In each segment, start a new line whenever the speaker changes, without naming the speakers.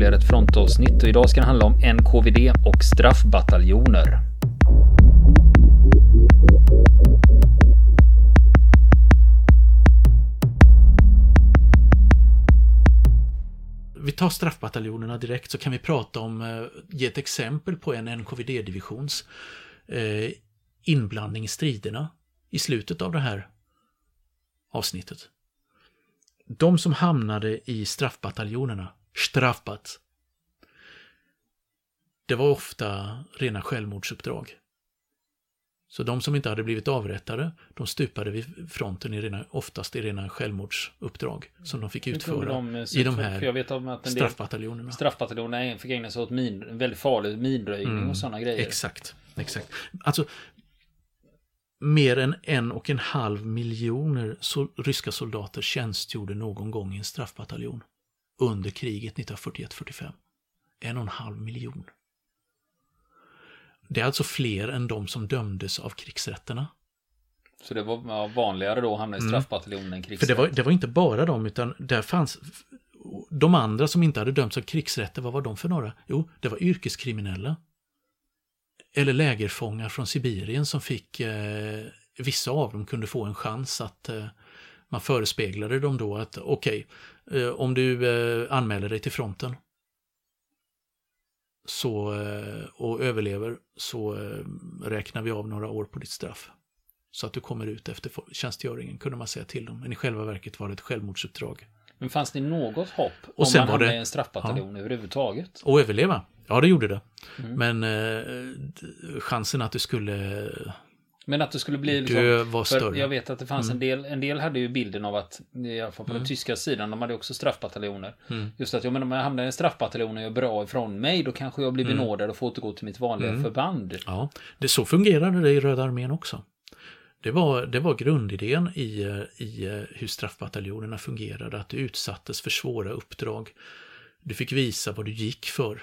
ytterligare ett frontavsnitt och idag ska det handla om NKVD och straffbataljoner.
Vi tar straffbataljonerna direkt så kan vi prata om, eh, ge ett exempel på en NKVD-divisions eh, inblandning i striderna i slutet av det här avsnittet. De som hamnade i straffbataljonerna, straffbat, det var ofta rena självmordsuppdrag. Så de som inte hade blivit avrättade, de stupade vid fronten i rena, oftast i rena självmordsuppdrag som de fick utföra de, i de här jag vet om att straffbataljonerna.
Straffbataljonerna fick ägna sig åt min, väldigt farlig minröjning mm, och sådana grejer.
Exakt, exakt. Alltså, mer än en och en halv miljoner ryska soldater tjänstgjorde någon gång i en straffbataljon under kriget 1941-45. En och en halv miljon. Det är alltså fler än de som dömdes av krigsrätterna.
Så det var vanligare då att hamna i mm. straffbataljonen mm. än krigsrätt?
För det var, det var inte bara de, utan där fanns de andra som inte hade dömts av krigsrätter, vad var de för några? Jo, det var yrkeskriminella eller lägerfångar från Sibirien som fick, eh, vissa av dem kunde få en chans att eh, man förespeglade dem då att okej, okay, eh, om du eh, anmäler dig till fronten så, eh, och överlever så räknar vi av några år på ditt straff. Så att du kommer ut efter tjänstgöringen, kunde man säga till dem. Men i själva verket var det ett självmordsuppdrag.
Men fanns det något hopp och om man hamnade i en straffbataljon ja. överhuvudtaget?
Och överleva. Ja, det gjorde det. Mm. Men eh, chansen att du skulle
men att det skulle bli
liksom, dö var större.
Jag vet att det fanns mm. en del, en del hade ju bilden av att, i alla fall på mm. den tyska sidan, de hade också straffbataljoner. Mm. Just att, ja men om jag hamnar i en straffbataljon och gör bra ifrån mig, då kanske jag blir mm. benådad och får återgå till mitt vanliga mm. förband.
Ja, det så fungerade det i Röda armén också. Det var, det var grundidén i, i hur straffbataljonerna fungerade, att du utsattes för svåra uppdrag. Du fick visa vad du gick för.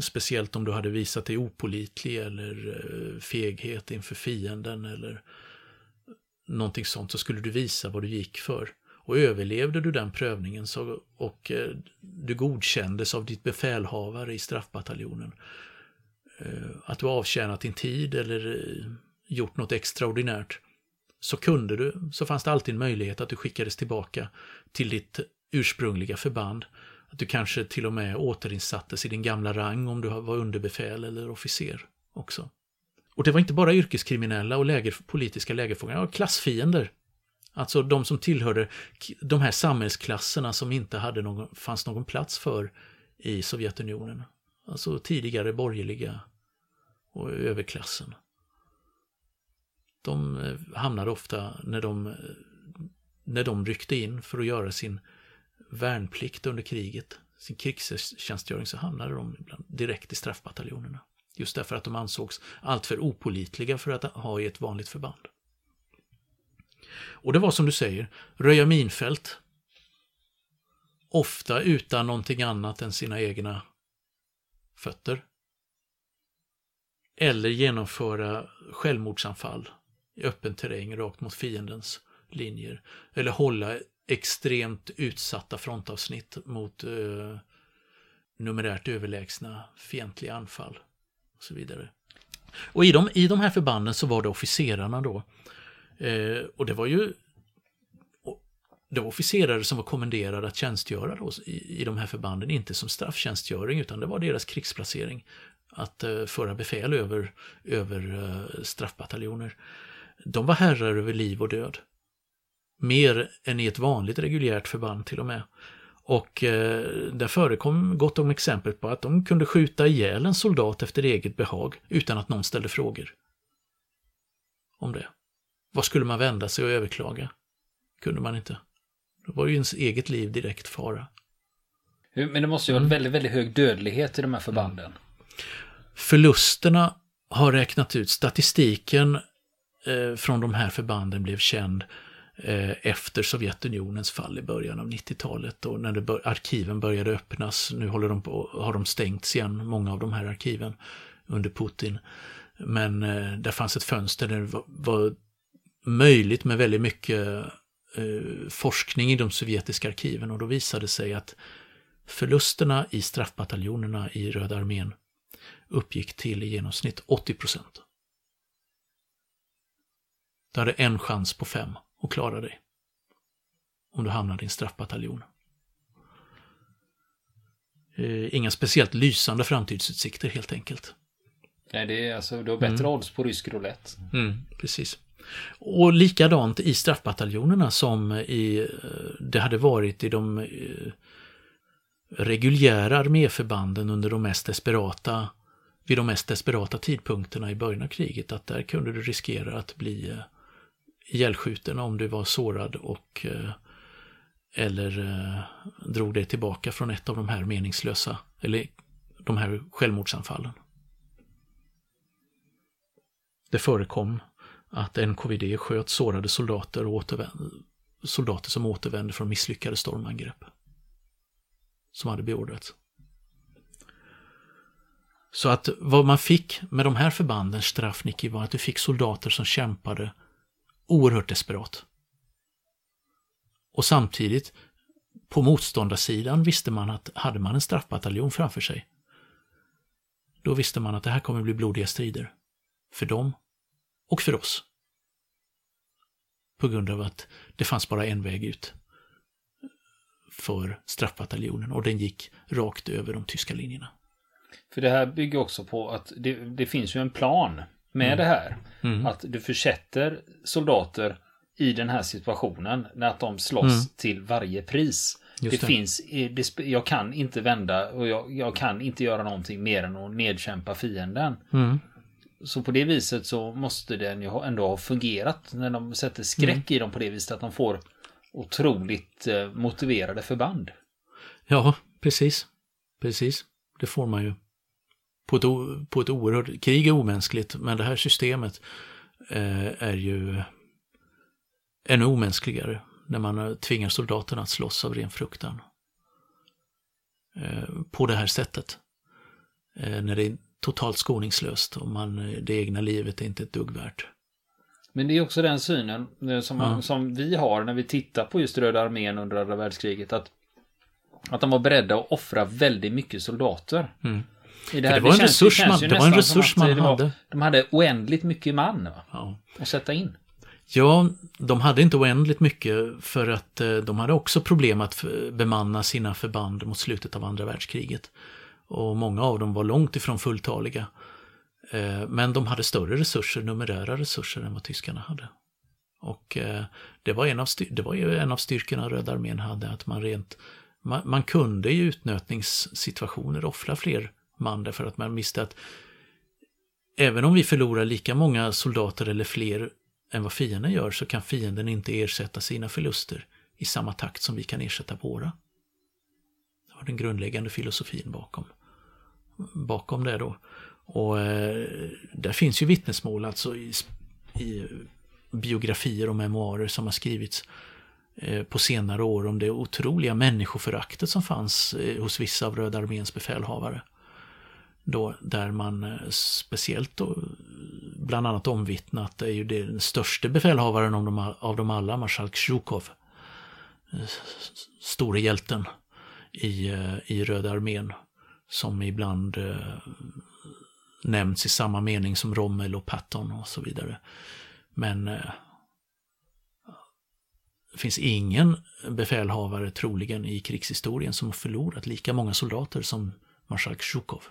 Speciellt om du hade visat dig opolitlig eller eh, feghet inför fienden eller någonting sånt så skulle du visa vad du gick för. Och överlevde du den prövningen så, och eh, du godkändes av ditt befälhavare i straffbataljonen eh, att du avtjänat din tid eller gjort något extraordinärt så kunde du, så fanns det alltid en möjlighet att du skickades tillbaka till ditt ursprungliga förband att du kanske till och med återinsattes i din gamla rang om du var underbefäl eller officer också. Och det var inte bara yrkeskriminella och läger, politiska lägerfångar, ja, klassfiender. Alltså de som tillhörde de här samhällsklasserna som inte hade någon, fanns någon plats för i Sovjetunionen. Alltså tidigare borgerliga och överklassen. De eh, hamnade ofta när de, eh, när de ryckte in för att göra sin värnplikt under kriget, sin krigstjänstgöring, så hamnade de ibland direkt i straffbataljonerna. Just därför att de ansågs alltför opolitliga för att ha i ett vanligt förband. Och det var som du säger, röja minfält. Ofta utan någonting annat än sina egna fötter. Eller genomföra självmordsanfall i öppen terräng rakt mot fiendens linjer. Eller hålla extremt utsatta frontavsnitt mot eh, numerärt överlägsna fientliga anfall och så vidare. Och i de, i de här förbanden så var det officerarna då. Eh, och det var ju det var officerare som var kommenderade att tjänstgöra då i, i de här förbanden, inte som strafftjänstgöring utan det var deras krigsplacering. Att eh, föra befäl över, över eh, straffbataljoner. De var herrar över liv och död. Mer än i ett vanligt reguljärt förband till och med. Och eh, där förekom gott om exempel på att de kunde skjuta ihjäl en soldat efter eget behag utan att någon ställde frågor. Om det. Vad skulle man vända sig och överklaga? Kunde man inte. Då var ju ens eget liv direkt fara.
Men det måste ju vara väldigt, väldigt hög dödlighet i de här förbanden.
Förlusterna har räknat ut, statistiken eh, från de här förbanden blev känd Eh, efter Sovjetunionens fall i början av 90-talet och när bör, arkiven började öppnas. Nu håller de på, har de stängts igen, många av de här arkiven under Putin. Men eh, där fanns ett fönster där det var, var möjligt med väldigt mycket eh, forskning i de sovjetiska arkiven och då visade det sig att Förlusterna i straffbataljonerna i Röda armén uppgick till i genomsnitt 80 procent. Det hade en chans på fem att klara dig. Om du hamnade i en straffbataljon. Eh, inga speciellt lysande framtidsutsikter helt enkelt.
Nej, det är alltså, du har bättre mm. odds på rysk roulette.
Mm, precis. Och likadant i straffbataljonerna som i, eh, det hade varit i de eh, reguljära arméförbanden under de mest desperata, vid de mest desperata tidpunkterna i början av kriget, att där kunde du riskera att bli ihjälskjuten om du var sårad och eh, eller eh, drog dig tillbaka från ett av de här meningslösa, eller de här självmordsanfallen. Det förekom att NKVD sköt sårade soldater, och soldater som återvände från misslyckade stormangrepp. Som hade beordrats. Så att vad man fick med de här förbanden, Straffniki, var att du fick soldater som kämpade oerhört desperat. Och samtidigt, på motståndarsidan visste man att hade man en straffbataljon framför sig, då visste man att det här kommer bli blodiga strider. För dem och för oss. På grund av att det fanns bara en väg ut för straffbataljonen och den gick rakt över de tyska linjerna.
För det här bygger också på att det, det finns ju en plan med mm. det här. Mm. Att du försätter soldater i den här situationen, när att de slåss mm. till varje pris. Det, det, finns, det, jag kan inte vända och jag, jag, kan inte göra någonting mer än att nedkämpa fienden. Mm. Så på det viset så måste den ju ändå ha fungerat när de sätter skräck mm. i dem på det viset att de får otroligt eh, motiverade förband.
Ja, precis. Precis. Det får man ju. På ett, på ett oerhört... Krig är omänskligt, men det här systemet eh, är ju ännu omänskligare när man eh, tvingar soldaterna att slåss av ren fruktan. Eh, på det här sättet. Eh, när det totalt skoningslöst och man, det egna livet är inte ett dugg värt.
Men det är också den synen eh, som, ja. som vi har när vi tittar på just Röda armén under andra världskriget. Att, att de var beredda att offra väldigt mycket soldater. Mm.
I det, här, det var det en känns, resurs, man, det var en resurs man hade. Var,
de hade oändligt mycket man ja. att sätta in.
Ja, de hade inte oändligt mycket för att eh, de hade också problem att bemanna sina förband mot slutet av andra världskriget och många av dem var långt ifrån fulltaliga. Eh, men de hade större resurser, numerära resurser än vad tyskarna hade. Och eh, det var en av, det var ju en av styrkorna Röda armén hade, att man rent man, man kunde i utnötningssituationer offra fler man därför att man visste att även om vi förlorar lika många soldater eller fler än vad fienden gör så kan fienden inte ersätta sina förluster i samma takt som vi kan ersätta våra. Det var den grundläggande filosofin bakom bakom det då. Och eh, där finns ju vittnesmål alltså i, i biografier och memoarer som har skrivits eh, på senare år om det otroliga människoföraktet som fanns eh, hos vissa av Röda arméns befälhavare. Då, där man eh, speciellt då, bland annat omvittnat är ju den störste befälhavaren av dem, av dem alla, marskalk Zjukov. Eh, store hjälten i, eh, i Röda armén som ibland eh, nämns i samma mening som Rommel och Patton och så vidare. Men eh, det finns ingen befälhavare troligen i krigshistorien som har förlorat lika många soldater som marskalk Zjukov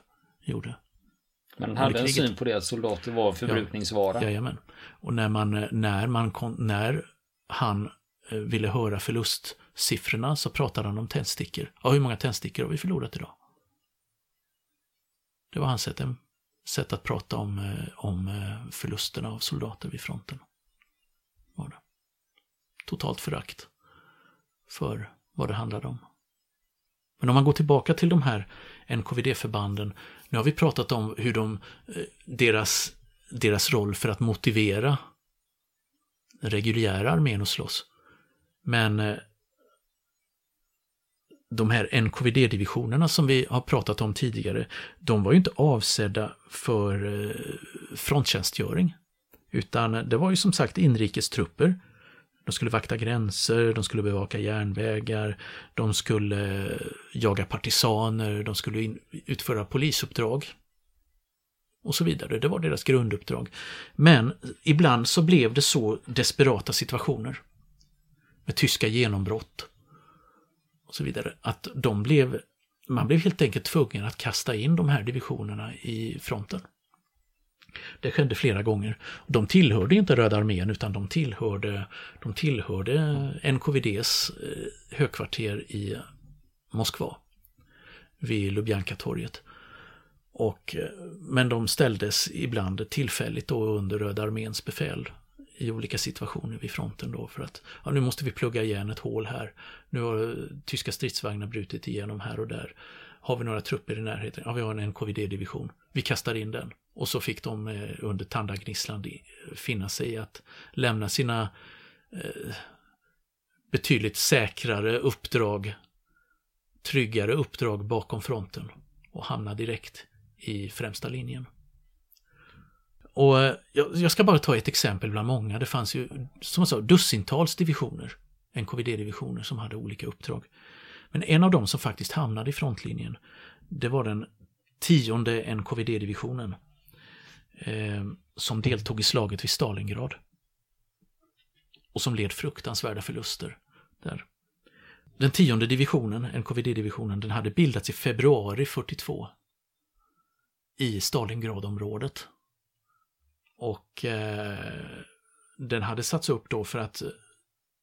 gjorde.
Men han hade en syn på det att soldater var förbrukningsvara.
Ja, jajamän. Och när, man, när, man, när han eh, ville höra förlustsiffrorna så pratade han om tändstickor. Ja, hur många tändstickor har vi förlorat idag? Det var hans sätt, sätt att prata om, eh, om eh, förlusterna av soldater vid fronten. Var det. Totalt förakt för vad det handlade om. Men om man går tillbaka till de här NKVD-förbanden. Nu har vi pratat om hur de, eh, deras, deras roll för att motivera den reguljära armén att slåss. Men eh, de här NKVD-divisionerna som vi har pratat om tidigare, de var ju inte avsedda för eh, fronttjänstgöring. Utan det var ju som sagt inrikestrupper. De skulle vakta gränser, de skulle bevaka järnvägar, de skulle eh, jaga partisaner, de skulle in, utföra polisuppdrag. Och så vidare. Det var deras grunduppdrag. Men ibland så blev det så desperata situationer. Med tyska genombrott. Och så vidare. Att de blev, man blev helt enkelt tvungen att kasta in de här divisionerna i fronten. Det skedde flera gånger. De tillhörde inte Röda armén utan de tillhörde, de tillhörde NKVDs eh, högkvarter i Moskva. Vid Lubjanka-torget. Och, eh, men de ställdes ibland tillfälligt då under Röda arméns befäl i olika situationer vid fronten då för att ja, nu måste vi plugga igen ett hål här. Nu har eh, tyska stridsvagnar brutit igenom här och där. Har vi några trupper i närheten? Ja, vi har en NKVD-division. Vi kastar in den. Och så fick de eh, under tandagnisslan finna sig i att lämna sina eh, betydligt säkrare uppdrag, tryggare uppdrag bakom fronten och hamna direkt i främsta linjen. Och eh, jag ska bara ta ett exempel bland många. Det fanns ju, som jag sa, dussintals divisioner, NKVD-divisioner som hade olika uppdrag. Men en av dem som faktiskt hamnade i frontlinjen, det var den tionde NKVD-divisionen Eh, som deltog i slaget vid Stalingrad. Och som led fruktansvärda förluster där. Den tionde divisionen, NKVD-divisionen, den hade bildats i februari 42 i Stalingradområdet. Och eh, den hade satts upp då för att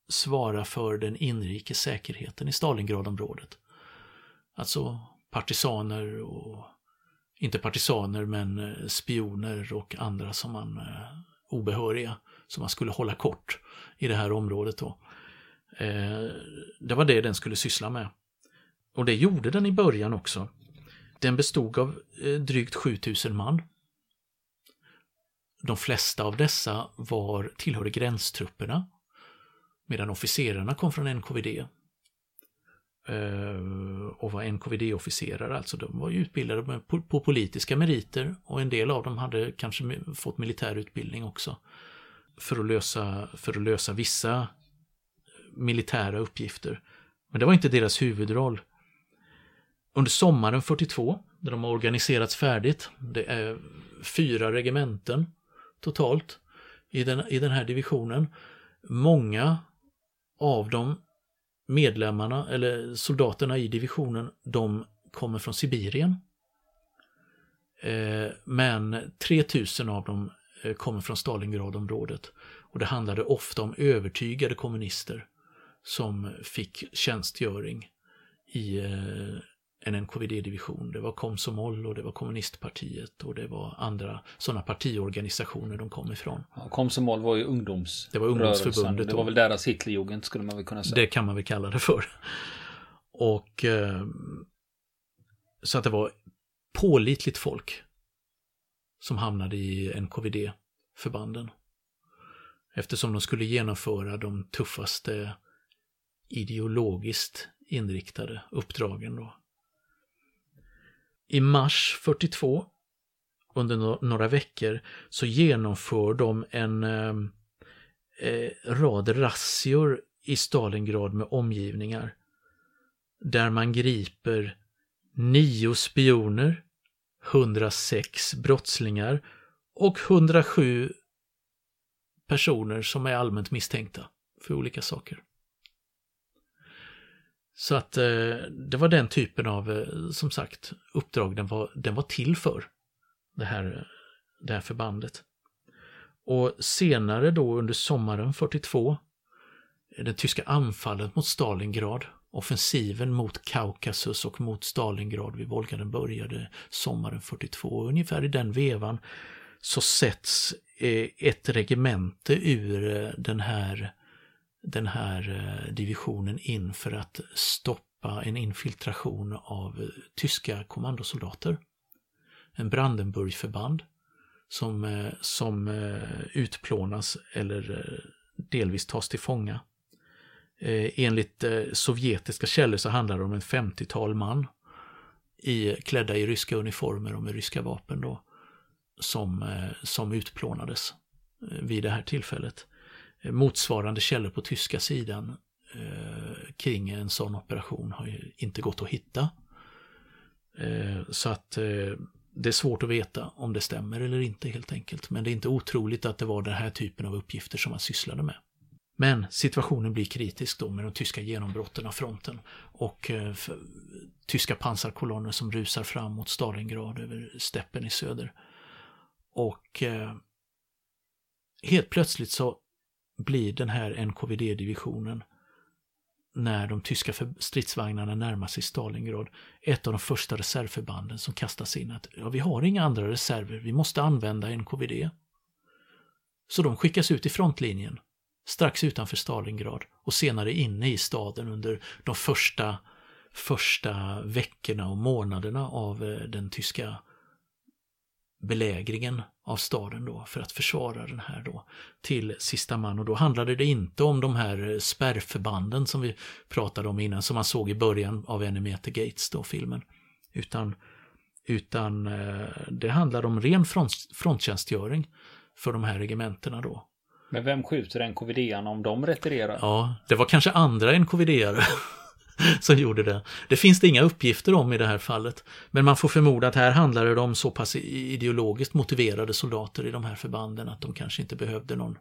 svara för den inrikes säkerheten i Stalingradområdet. Alltså partisaner och inte partisaner men eh, spioner och andra som man eh, obehöriga som man skulle hålla kort i det här området då. Eh, det var det den skulle syssla med. Och det gjorde den i början också. Den bestod av drygt 7000 man. De flesta av dessa var tillhörde gränstrupperna medan officerarna kom från NKVD Eh, och var NKVD-officerare, alltså de var utbildade på politiska meriter och en del av dem hade kanske fått militär utbildning också. För att lösa, för att lösa vissa militära uppgifter. Men det var inte deras huvudroll. Under sommaren 42, när de har organiserats färdigt, det är fyra regementen totalt i den, i den här divisionen. Många av dem medlemmarna eller soldaterna i divisionen, de kommer från Sibirien. Eh, men 3000 av dem eh, kommer från Stalingradområdet. Och det handlade ofta om övertygade kommunister som fick tjänstgöring i eh, en NKVD-division. Det var Komsomol och det var kommunistpartiet och det var andra sådana partiorganisationer de kom ifrån.
Ja, Komsomol var ju ungdoms
Det var ungdomsförbundet.
Det var väl deras Hitlerjugend skulle man väl kunna säga.
Det kan man väl kalla det för. Och eh, så att det var pålitligt folk som hamnade i NKVD-förbanden. Eftersom de skulle genomföra de tuffaste ideologiskt inriktade uppdragen då. I mars 42, under några veckor, så genomför de en eh, eh, rad razzior i Stalingrad med omgivningar. Där man griper nio spioner, 106 brottslingar och 107 personer som är allmänt misstänkta för olika saker. Så att eh, det var den typen av, eh, som sagt, uppdrag den var, den var till för. Det här, eh, det här förbandet. Och senare då under sommaren 42, eh, det tyska anfallet mot Stalingrad, offensiven mot Kaukasus och mot Stalingrad vid Volga, den började sommaren 42. Ungefär i den vevan så sätts eh, ett regemente ur eh, den här den här eh, divisionen in för att stoppa en infiltration av eh, tyska kommandosoldater. En Brandenburgförband som, eh, som utplånas eller delvis tas till fånga. Enligt sovjetiska källor så handlar det om en 50-tal man i, klädda i ryska uniformer och med ryska vapen då, som, som utplånades vid det här tillfället. Eh, motsvarande källor på tyska sidan eh, kring en sån operation har ju inte gått att hitta. Eh, så att det är svårt att veta om det stämmer eller inte helt enkelt. Men det är inte otroligt att det var den här typen av uppgifter som man sysslade med. Men situationen blir kritisk då med de tyska genombrotten av fronten och eh, tyska pansarkolonner som rusar fram mot Stalingrad över steppen i söder. Och eh, helt plötsligt så blir den här NKVD-divisionen när de tyska stridsvagnarna närmar sig Stalingrad ett av de första reservförbanden som kastas in att ja, vi har inga andra reserver, vi måste använda NKVD. Så de skickas ut i frontlinjen strax utanför Stalingrad och senare inne i staden under de första, första veckorna och månaderna av eh, den tyska belägringen av staden då för att försvara den här då till sista man. Och då handlade det inte om de här eh, spärrförbanden som vi pratade om innan som man såg i början av Enemy at the Gates då filmen. Utan utan eh, det handlade om ren front, fronttjänstgöring för de här regementena då.
Men vem skjuter NKVD om de retirerar?
Ja, det var kanske andra NKVD som gjorde det. Det finns det inga uppgifter om i det här fallet. Men man får förmoda att här handlar det om så pass ideologiskt motiverade soldater i de här förbanden att de kanske inte behövde någon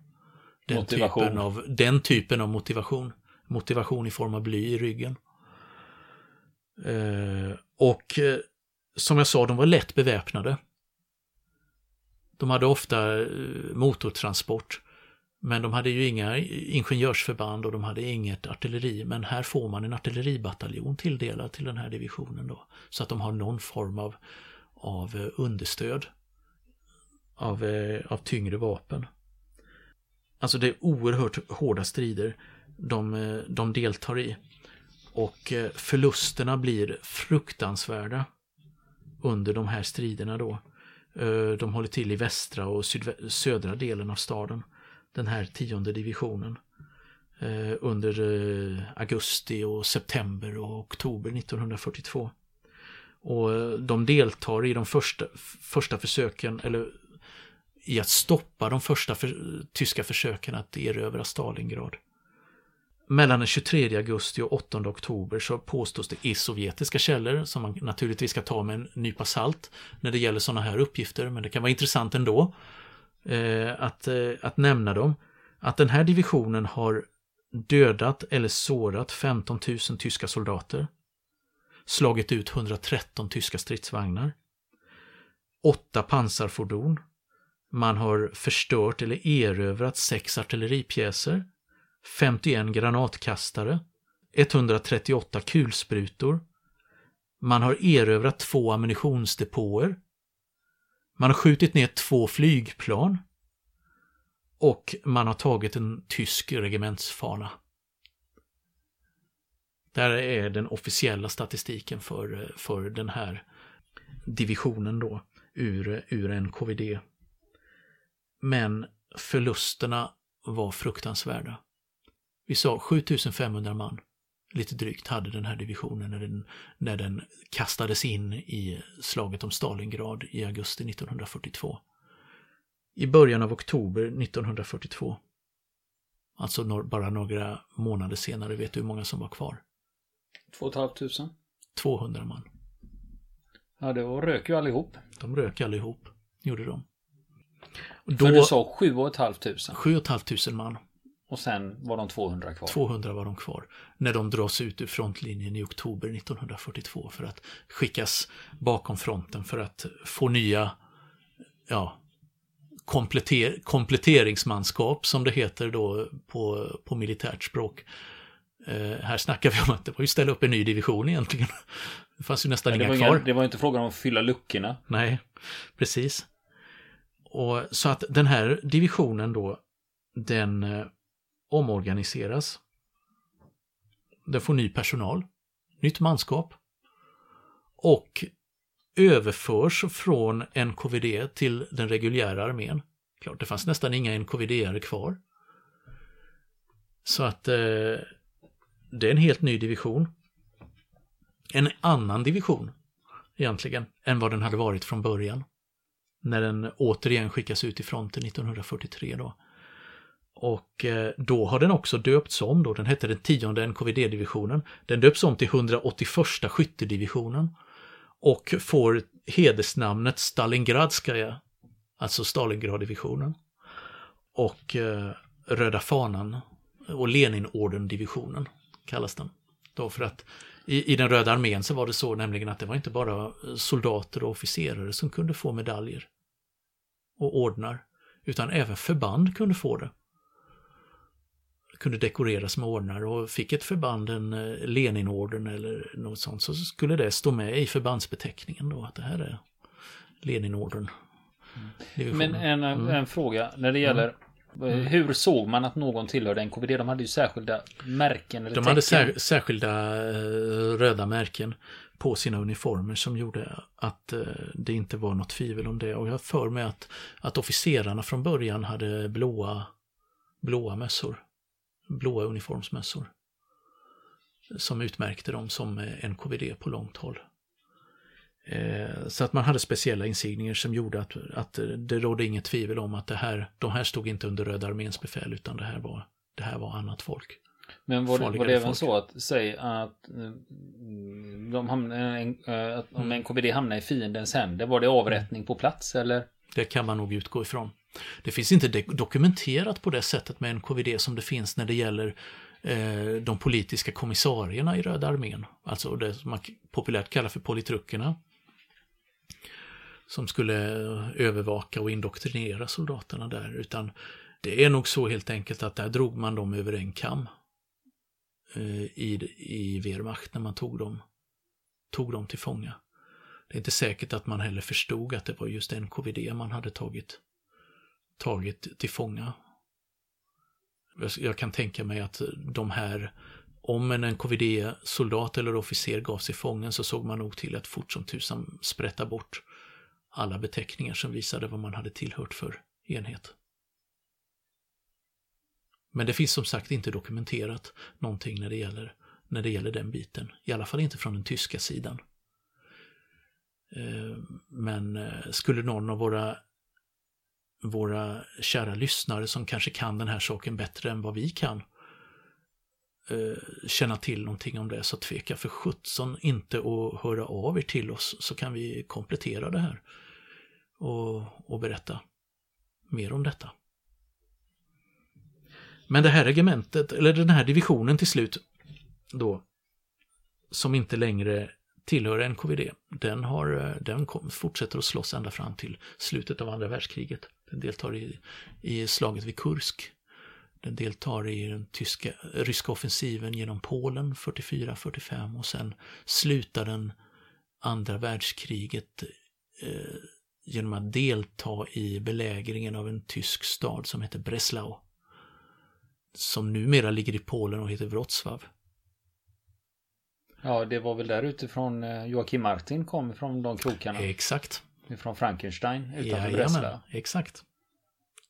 den motivation. Typen av, den typen av motivation. Motivation i form av bly i ryggen. Eh, och eh, som jag sa, de var lätt beväpnade. De hade ofta eh, motortransport. Men de hade ju inga ingenjörsförband och de hade inget artilleri. Men här får man en artilleribataljon tilldelad till den här divisionen då. Så att de har någon form av, av eh, understöd av, eh, av tyngre vapen. Alltså det är oerhört hårda strider de, eh, de deltar i. Och förlusterna blir fruktansvärda under de här striderna då. De håller till i västra och södra delen av staden den här tionde divisionen eh, under eh, augusti och september och oktober 1942. Och eh, de deltar i de första, första försöken, eller i att stoppa de första för, tyska försöken att erövra Stalingrad. Mellan den 23 augusti och 8 oktober så påstås det i sovjetiska källor, som man naturligtvis ska ta med en nypa salt när det gäller sådana här uppgifter, men det kan vara intressant ändå eh, Eh, att, eh, att nämna dem, att den här divisionen har dödat eller sårat 15 000 tyska soldater, slagit ut 113 tyska stridsvagnar, åtta pansarfordon, man har förstört eller erövrat sex artilleripjäser, 51 granatkastare, 138 kulsprutor, man har erövrat två ammunitionsdepåer, man har skjutit ner två flygplan. Och man har tagit en tysk regementsfana. Där är den officiella statistiken för, för den här divisionen då ur, ur NKVD. Men förlusterna var fruktansvärda. Vi sa 7500 man lite drygt hade den här divisionen när den, när den kastades in i slaget om Stalingrad i augusti 1942. I början av oktober 1942, alltså no bara några månader senare, vet du hur många som var kvar?
2 500.
200 man.
Ja, det var rök ju allihop.
De rök allihop, gjorde de.
Då, För du sa 7 500?
7 500 man.
Och sen var de 200 kvar.
200 var de kvar. När de dras ut ur frontlinjen i oktober 1942 för att skickas bakom fronten för att få nya ja, kompletter kompletteringsmanskap som det heter då på, på militärt språk. Eh, här snackar vi om att det var ju ställa upp en ny division egentligen. Det fanns ju nästan inga kvar.
Inga, det var inte frågan om att fylla luckorna.
Nej, precis. Och Så att den här divisionen då, den eh, omorganiseras. Den får ny personal, nytt manskap och överförs från NKVD till den reguljära armén. Klart, det fanns nästan inga NKVD-are kvar. Så att eh, det är en helt ny division. En annan division egentligen än vad den hade varit från början. När den återigen skickas ut i fronten 1943 då. Och eh, då har den också döpts om då, den hette den tionde NKVD-divisionen. Den döps om till 181 skyttedivisionen. Och får hedersnamnet Stalingradskaja, alltså Stalingraddivisionen. Och eh, Röda fanan och Leninorden-divisionen kallas den. Då för att i, i den Röda armén så var det så nämligen att det var inte bara eh, soldater och officerare som kunde få medaljer och ordnar, utan även förband kunde få det kunde dekoreras med ordnar och fick ett förband en eh, Leninorden eller något sånt så skulle det stå med i förbandsbeteckningen då att det här är Leninorden.
Mm. Men en, mm. en fråga när det gäller mm. Mm. Hur såg man att någon tillhörde NKVD? De hade ju särskilda märken. Eller
De hade sär, särskilda uh, röda märken på sina uniformer som gjorde att det inte var något tvivel om det. Och jag har för mig att, att officerarna från början hade blåa, blåa mössor blåa uniformsmössor. Som utmärkte dem som NKVD på långt håll. Eh, så att man hade speciella insignier som gjorde att, att det rådde inget tvivel om att det här, de här stod inte under Röda arméns befäl utan det här var, det här var annat folk.
Men var det, var det även så att, säg att, de hamnar, eh, att om NKVD mm. hamnar i fiendens händer, var det avrättning på plats eller?
Det kan man nog utgå ifrån. Det finns inte dokumenterat på det sättet med NKVD som det finns när det gäller eh, de politiska kommissarierna i Röda armén. Alltså det som man populärt kallar för politrukerna, Som skulle eh, övervaka och indoktrinera soldaterna där. Utan det är nog så helt enkelt att där drog man dem över en kam. Eh, i, I Wehrmacht när man tog dem, tog dem till fånga. Det är inte säkert att man heller förstod att det var just NKVD man hade tagit tagit till fånga. Jag kan tänka mig att de här, om en NKVD-soldat eller officer gav sig fången så såg man nog till att fort som tusan sprätta bort alla beteckningar som visade vad man hade tillhört för enhet. Men det finns som sagt inte dokumenterat någonting när det gäller, när det gäller den biten. I alla fall inte från den tyska sidan. Eh, men eh, skulle någon av våra våra kära lyssnare som kanske kan den här saken bättre än vad vi kan eh, känna till någonting om det så tveka för sjutton inte att höra av er till oss så kan vi komplettera det här och, och berätta mer om detta. Men det här regementet, eller den här divisionen till slut då, som inte längre tillhör NKVD, den, har, eh, den fortsätter att slåss ända fram till slutet av andra världskriget. Den deltar i, i slaget vid Kursk. Den deltar i den tyska, ryska offensiven genom Polen 44-45 och sen slutar den andra världskriget eh, genom att delta i belägringen av en tysk stad som heter Breslau. Som numera ligger i Polen och heter Wrocław.
Ja, det var väl där utifrån eh, Joakim Martin kom från de krokarna.
Exakt.
Från Frankenstein utanför
Jajamän, Breslau. Exakt.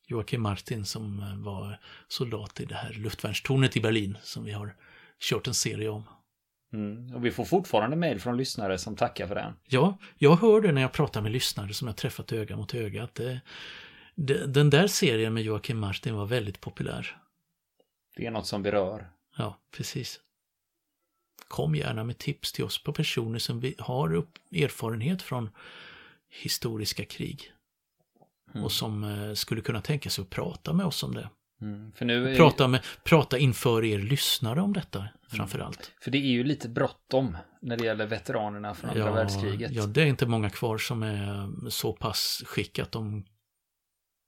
Joakim Martin som eh, var soldat i det här luftvärnstornet i Berlin som vi har kört en serie om.
Mm, och vi får fortfarande mejl från lyssnare som tackar för den.
Ja, jag hör det när jag pratar med lyssnare som jag träffat öga mot öga. Att det, det, den där serien med Joakim Martin var väldigt populär.
Det är något som berör.
Ja, precis. Kom gärna med tips till oss på personer som har upp, erfarenhet från historiska krig. Mm. Och som eh, skulle kunna tänka sig att prata med oss om det. Mm, nu prata, med, prata inför er lyssnare om detta mm. framför allt.
För det är ju lite bråttom när det gäller veteranerna från andra
ja,
världskriget.
Ja, det är inte många kvar som är så pass skick att de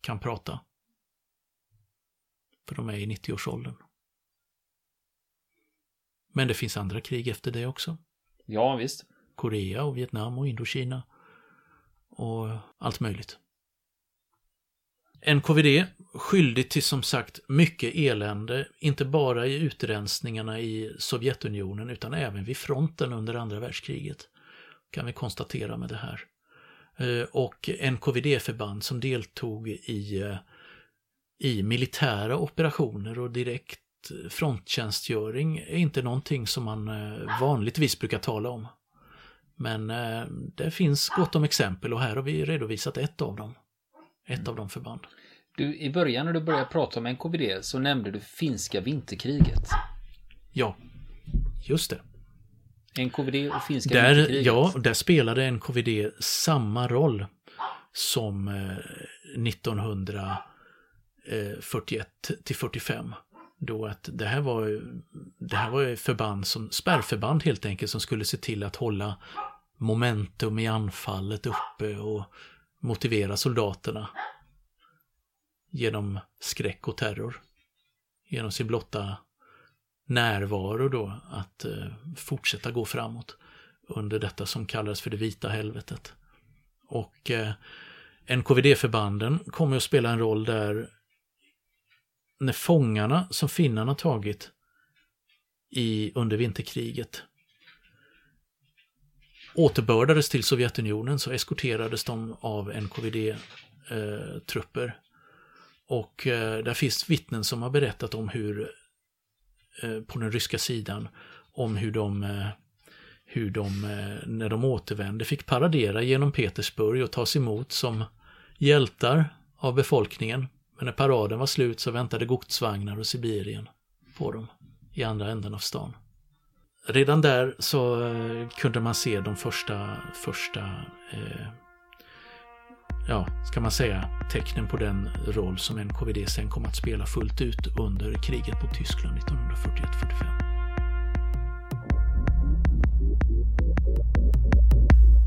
kan prata. För de är i 90-årsåldern. Men det finns andra krig efter det också.
Ja, visst.
Korea och Vietnam och Indokina. Och allt möjligt. NKVD skyldig till som sagt mycket elände, inte bara i utrensningarna i Sovjetunionen utan även vid fronten under andra världskriget. Kan vi konstatera med det här. Eh, och NKVD-förband som deltog i, eh, i militära operationer och direkt fronttjänstgöring är inte någonting som man eh, vanligtvis brukar tala om. Men det finns gott om exempel och här har vi redovisat ett av dem. Ett av de förband.
Du, I början när du började prata om NKVD så nämnde du finska vinterkriget.
Ja, just det.
NKVD och finska
där,
vinterkriget.
Ja, där spelade NKVD samma roll som eh, 1941 till 45. Då att det här var det här var förband som spärrförband helt enkelt som skulle se till att hålla momentum i anfallet uppe och motivera soldaterna genom skräck och terror. Genom sin blotta närvaro då att eh, fortsätta gå framåt under detta som kallades för det vita helvetet. Och eh, NKVD-förbanden kommer att spela en roll där när fångarna som finnarna tagit i, under vinterkriget återbördades till Sovjetunionen så eskorterades de av NKVD-trupper. Eh, och eh, där finns vittnen som har berättat om hur, eh, på den ryska sidan, om hur de, eh, hur de, eh, när de återvände, fick paradera genom Petersburg och tas emot som hjältar av befolkningen. Men när paraden var slut så väntade godsvagnar och Sibirien på dem i andra änden av stan. Redan där så eh, kunde man se de första, första eh, ja, ska man säga, tecknen på den roll som NKVD sen kom att spela fullt ut under kriget mot Tyskland 1941-45.